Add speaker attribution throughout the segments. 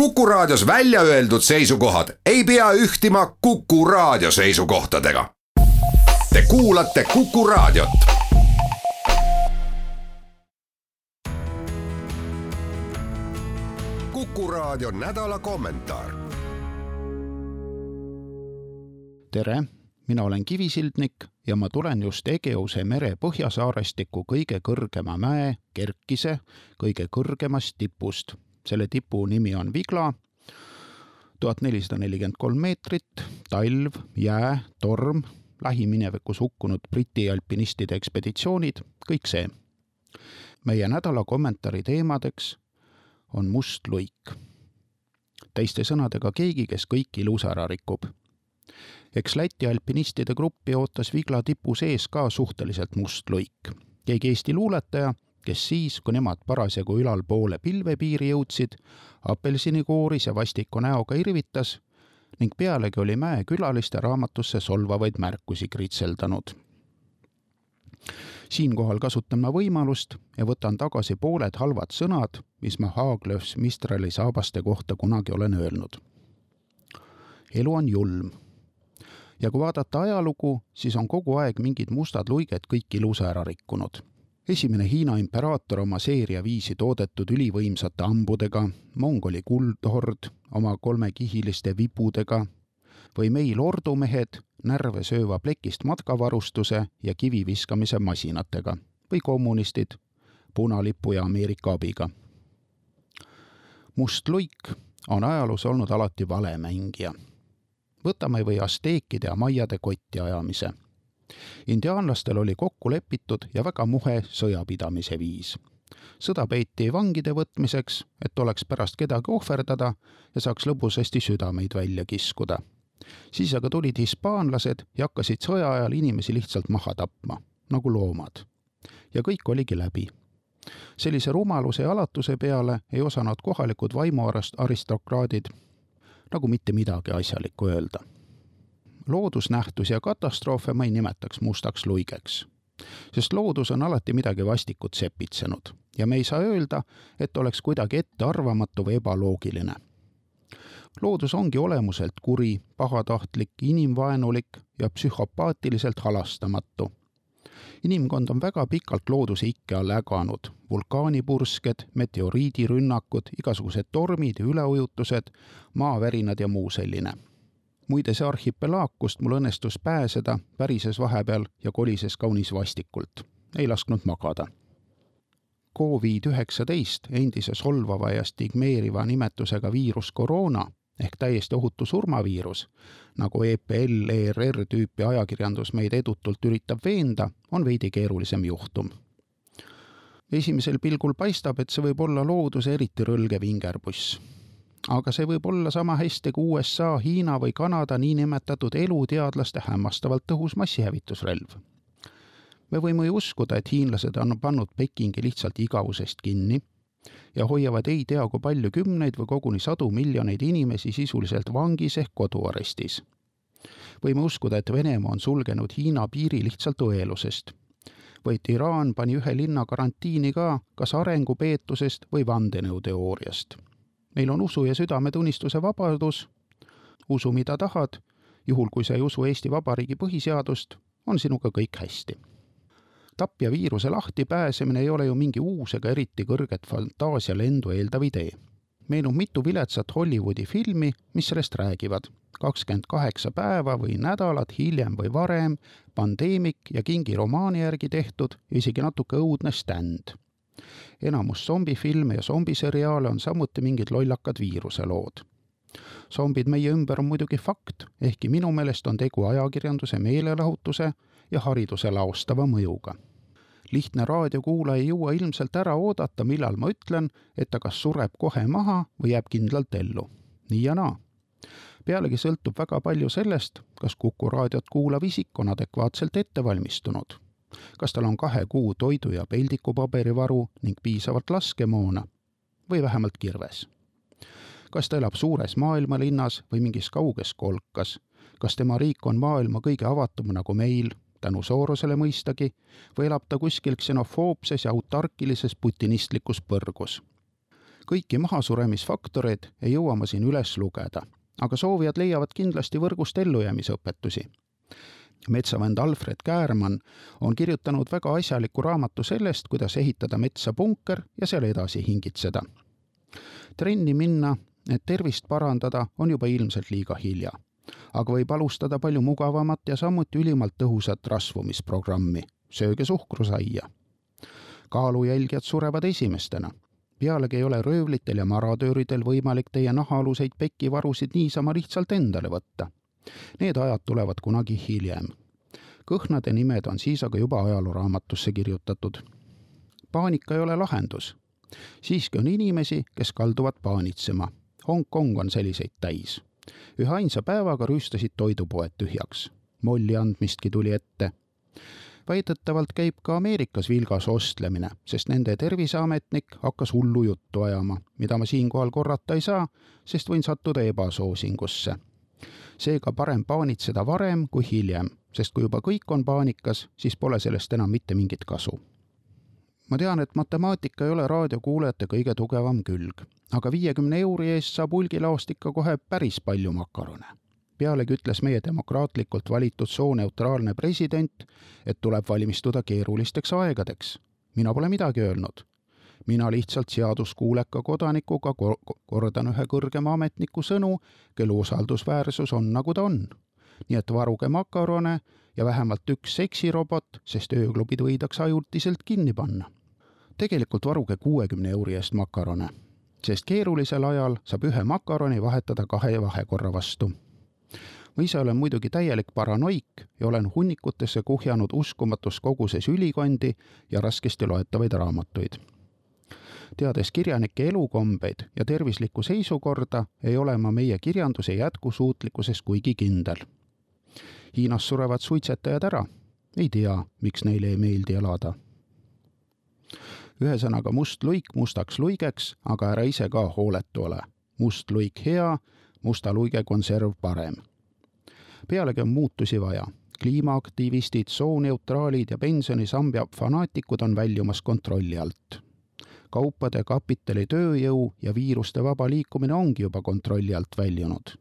Speaker 1: Kuku Raadios välja öeldud seisukohad ei pea ühtima Kuku Raadio seisukohtadega. Te kuulate Kuku Raadiot. kuku Raadio nädala kommentaar.
Speaker 2: tere, mina olen Kivisildnik ja ma tulen just Egeuse mere põhjasaarestiku kõige kõrgema mäe, Kerkise, kõige kõrgemast tipust selle tipu nimi on Vigla, tuhat nelisada nelikümmend kolm meetrit, talv, jää, torm, lähiminevikus hukkunud Briti alpinistide ekspeditsioonid, kõik see. meie nädala kommentaari teemadeks on must luik. teiste sõnadega keegi, kes kõik ilusa ära rikub. eks Läti alpinistide gruppi ootas Vigla tipu sees ka suhteliselt must luik. keegi Eesti luuletaja kes siis, kui nemad parasjagu ülalpoole pilvepiiri jõudsid, apelsinikooris ja vastiku näoga irvitas ning pealegi oli mäekülaliste raamatusse solvavaid märkusi kritseldanud. siinkohal kasutan ma võimalust ja võtan tagasi pooled halvad sõnad, mis ma Haaglöfs Mistrali saabaste kohta kunagi olen öelnud. elu on julm ja kui vaadata ajalugu, siis on kogu aeg mingid mustad luiged kõik ilusa ära rikkunud esimene Hiina imperaator oma seeria viisi toodetud ülivõimsate hambudega, Mongoli kuldhord oma kolmekihiliste vibudega või meil ordumehed närve sööva plekist matkavarustuse ja kiviviskamise masinatega või kommunistid punalipu ja Ameerika abiga. must luik on ajaloos olnud alati valemängija. võtame või asteekide ja maiade kotti ajamise indiaanlastel oli kokku lepitud ja väga muhe sõjapidamise viis. sõda peeti vangide võtmiseks, et oleks pärast kedagi ohverdada ja saaks lõbusasti südameid välja kiskuda. siis aga tulid hispaanlased ja hakkasid sõja ajal inimesi lihtsalt maha tapma, nagu loomad. ja kõik oligi läbi sellise rumaluse ja alatuse peale ei osanud kohalikud vaimuaristokraadid nagu mitte midagi asjalikku öelda loodusnähtusi ja katastroofe ma ei nimetaks mustaks luigeks. sest loodus on alati midagi vastikut sepitsenud ja me ei saa öelda, et oleks kuidagi ettearvamatu või ebaloogiline. loodus ongi olemuselt kuri, pahatahtlik, inimvaenulik ja psühhopaatiliselt halastamatu inimkond on väga pikalt looduse ikke all äganud, vulkaanipursked, meteoriidirünnakud, igasugused tormid ja üleujutused, maavärinad ja muu selline muide, see arhipelaag, kust mul õnnestus pääseda, värises vahepeal ja kolises kaunis vastikult. ei lasknud magada. Covid-19, endise solvava ja stigmeeriva nimetusega viirus koroona ehk täiesti ohutu surmaviirus, nagu EPL, ERR tüüpi ajakirjandus meid edutult üritab veenda, on veidi keerulisem juhtum. esimesel pilgul paistab, et see võib olla looduse eriti rõlge vingerpuss aga see võib olla sama hästi kui USA, Hiina või Kanada niinimetatud eluteadlaste hämmastavalt tõhus massihävitusrelv. me võime ju uskuda, et hiinlased on pannud Pekingi lihtsalt igavusest kinni ja hoiavad ei tea kui palju kümneid või koguni sadu miljoneid inimesi sisuliselt vangis ehk koduarestis. võime uskuda, et Venemaa on sulgenud Hiina piiri lihtsalt õelusest või et Iraan pani ühe linna karantiini ka kas arengupeetusest või vandenõuteooriast meil on usu ja südametunnistuse vabadus, usu, mida tahad, juhul kui sa ei usu Eesti Vabariigi põhiseadust, on sinuga kõik hästi. tapja viiruse lahti pääsemine ei ole ju mingi uus ega eriti kõrget fantaasialendu eeldav idee. meenub mitu viletsat Hollywoodi filmi, mis sellest räägivad. kakskümmend kaheksa päeva või nädalat hiljem või varem, pandeemik ja Kingi romaani järgi tehtud ja isegi natuke õudne stand enamus zombifilme ja zombiseriaale on samuti mingid lollakad viiruselood. zombid meie ümber on muidugi fakt, ehkki minu meelest on tegu ajakirjanduse meelelahutuse ja hariduse laostava mõjuga. lihtne raadiokuulaja ei jõua ilmselt ära oodata, millal ma ütlen, et ta kas sureb kohe maha või jääb kindlalt ellu. nii ja naa pealegi sõltub väga palju sellest, kas Kuku raadiot kuulav isik on adekvaatselt ette valmistunud kas tal on kahe kuu toidu ja peldikupaberivaru ning piisavalt laskemoona või vähemalt kirves. kas ta elab suures maailmalinnas või mingis kauges kolkas, kas tema riik on maailma kõige avatum nagu meil, tänu soorusele mõistagi, või elab ta kuskil ksenofoobses ja autarkilises putinistlikus põrgus? Kõiki mahasuremisfaktoreid ei jõua ma siin üles lugeda, aga soovijad leiavad kindlasti võrgust ellujäämise õpetusi metsavend Alfred Käärmann on kirjutanud väga asjaliku raamatu sellest, kuidas ehitada metsa punker ja seal edasi hingitseda. trenni minna, et tervist parandada, on juba ilmselt liiga hilja. aga võib alustada palju mugavamat ja samuti ülimalt tõhusat rasvumisprogrammi. sööge suhkrusaia. kaalujälgijad surevad esimestena pealegi ei ole röövlitel ja maratööridel võimalik teie nahaaluseid pekivarusid niisama lihtsalt endale võtta Need ajad tulevad kunagi hiljem. kõhnade nimed on siis aga juba ajalooraamatusse kirjutatud. paanika ei ole lahendus. siiski on inimesi, kes kalduvad paanitsema. Hongkong on selliseid täis. üheainsa päevaga rüüstasid toidupoed tühjaks. molli andmistki tuli ette väidetavalt käib ka Ameerikas vilgas ostlemine, sest nende terviseametnik hakkas hullu juttu ajama, mida ma siinkohal korrata ei saa, sest võin sattuda ebasoosingusse seega parem paanitseda varem kui hiljem, sest kui juba kõik on paanikas, siis pole sellest enam mitte mingit kasu. ma tean, et matemaatika ei ole raadiokuulajate kõige tugevam külg, aga viiekümne euri eest saab hulgilaost ikka kohe päris palju makarone. pealegi ütles meie demokraatlikult valitud sooneutraalne president, et tuleb valmistuda keerulisteks aegadeks. mina pole midagi öelnud mina lihtsalt seaduskuuleka kodanikuga kordan ühe kõrgema ametniku sõnu, kelle usaldusväärsus on, nagu ta on. nii et varuge makarone ja vähemalt üks seksirobot, sest ööklubid võidakse ajutiselt kinni panna. tegelikult varuge kuuekümne euri eest makarone, sest keerulisel ajal saab ühe makaroni vahetada kahe vahekorra vastu ma ise olen muidugi täielik paranoik ja olen hunnikutesse kuhjanud uskumatus koguses ülikondi ja raskesti loetavaid raamatuid teades kirjanike elukombeid ja tervislikku seisukorda, ei ole ma meie kirjanduse jätkusuutlikkuses kuigi kindel. Hiinas surevad suitsetajad ära. ei tea, miks neile ei meeldi elada. ühesõnaga, must luik mustaks luigeks, aga ära ise ka hooletu ole. must luik hea, musta luige konserv parem. pealegi on muutusi vaja kliimaaktivistid, sooneutraalid ja pensionisamba fanaatikud on väljumas kontrolli alt kaupade, kapitali, tööjõu ja viiruste vaba liikumine ongi juba kontrolli alt väljunud.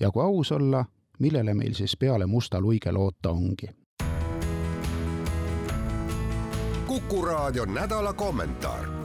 Speaker 2: ja kui aus olla, millele meil siis peale musta luige loota ongi?
Speaker 1: kuku raadio nädala kommentaar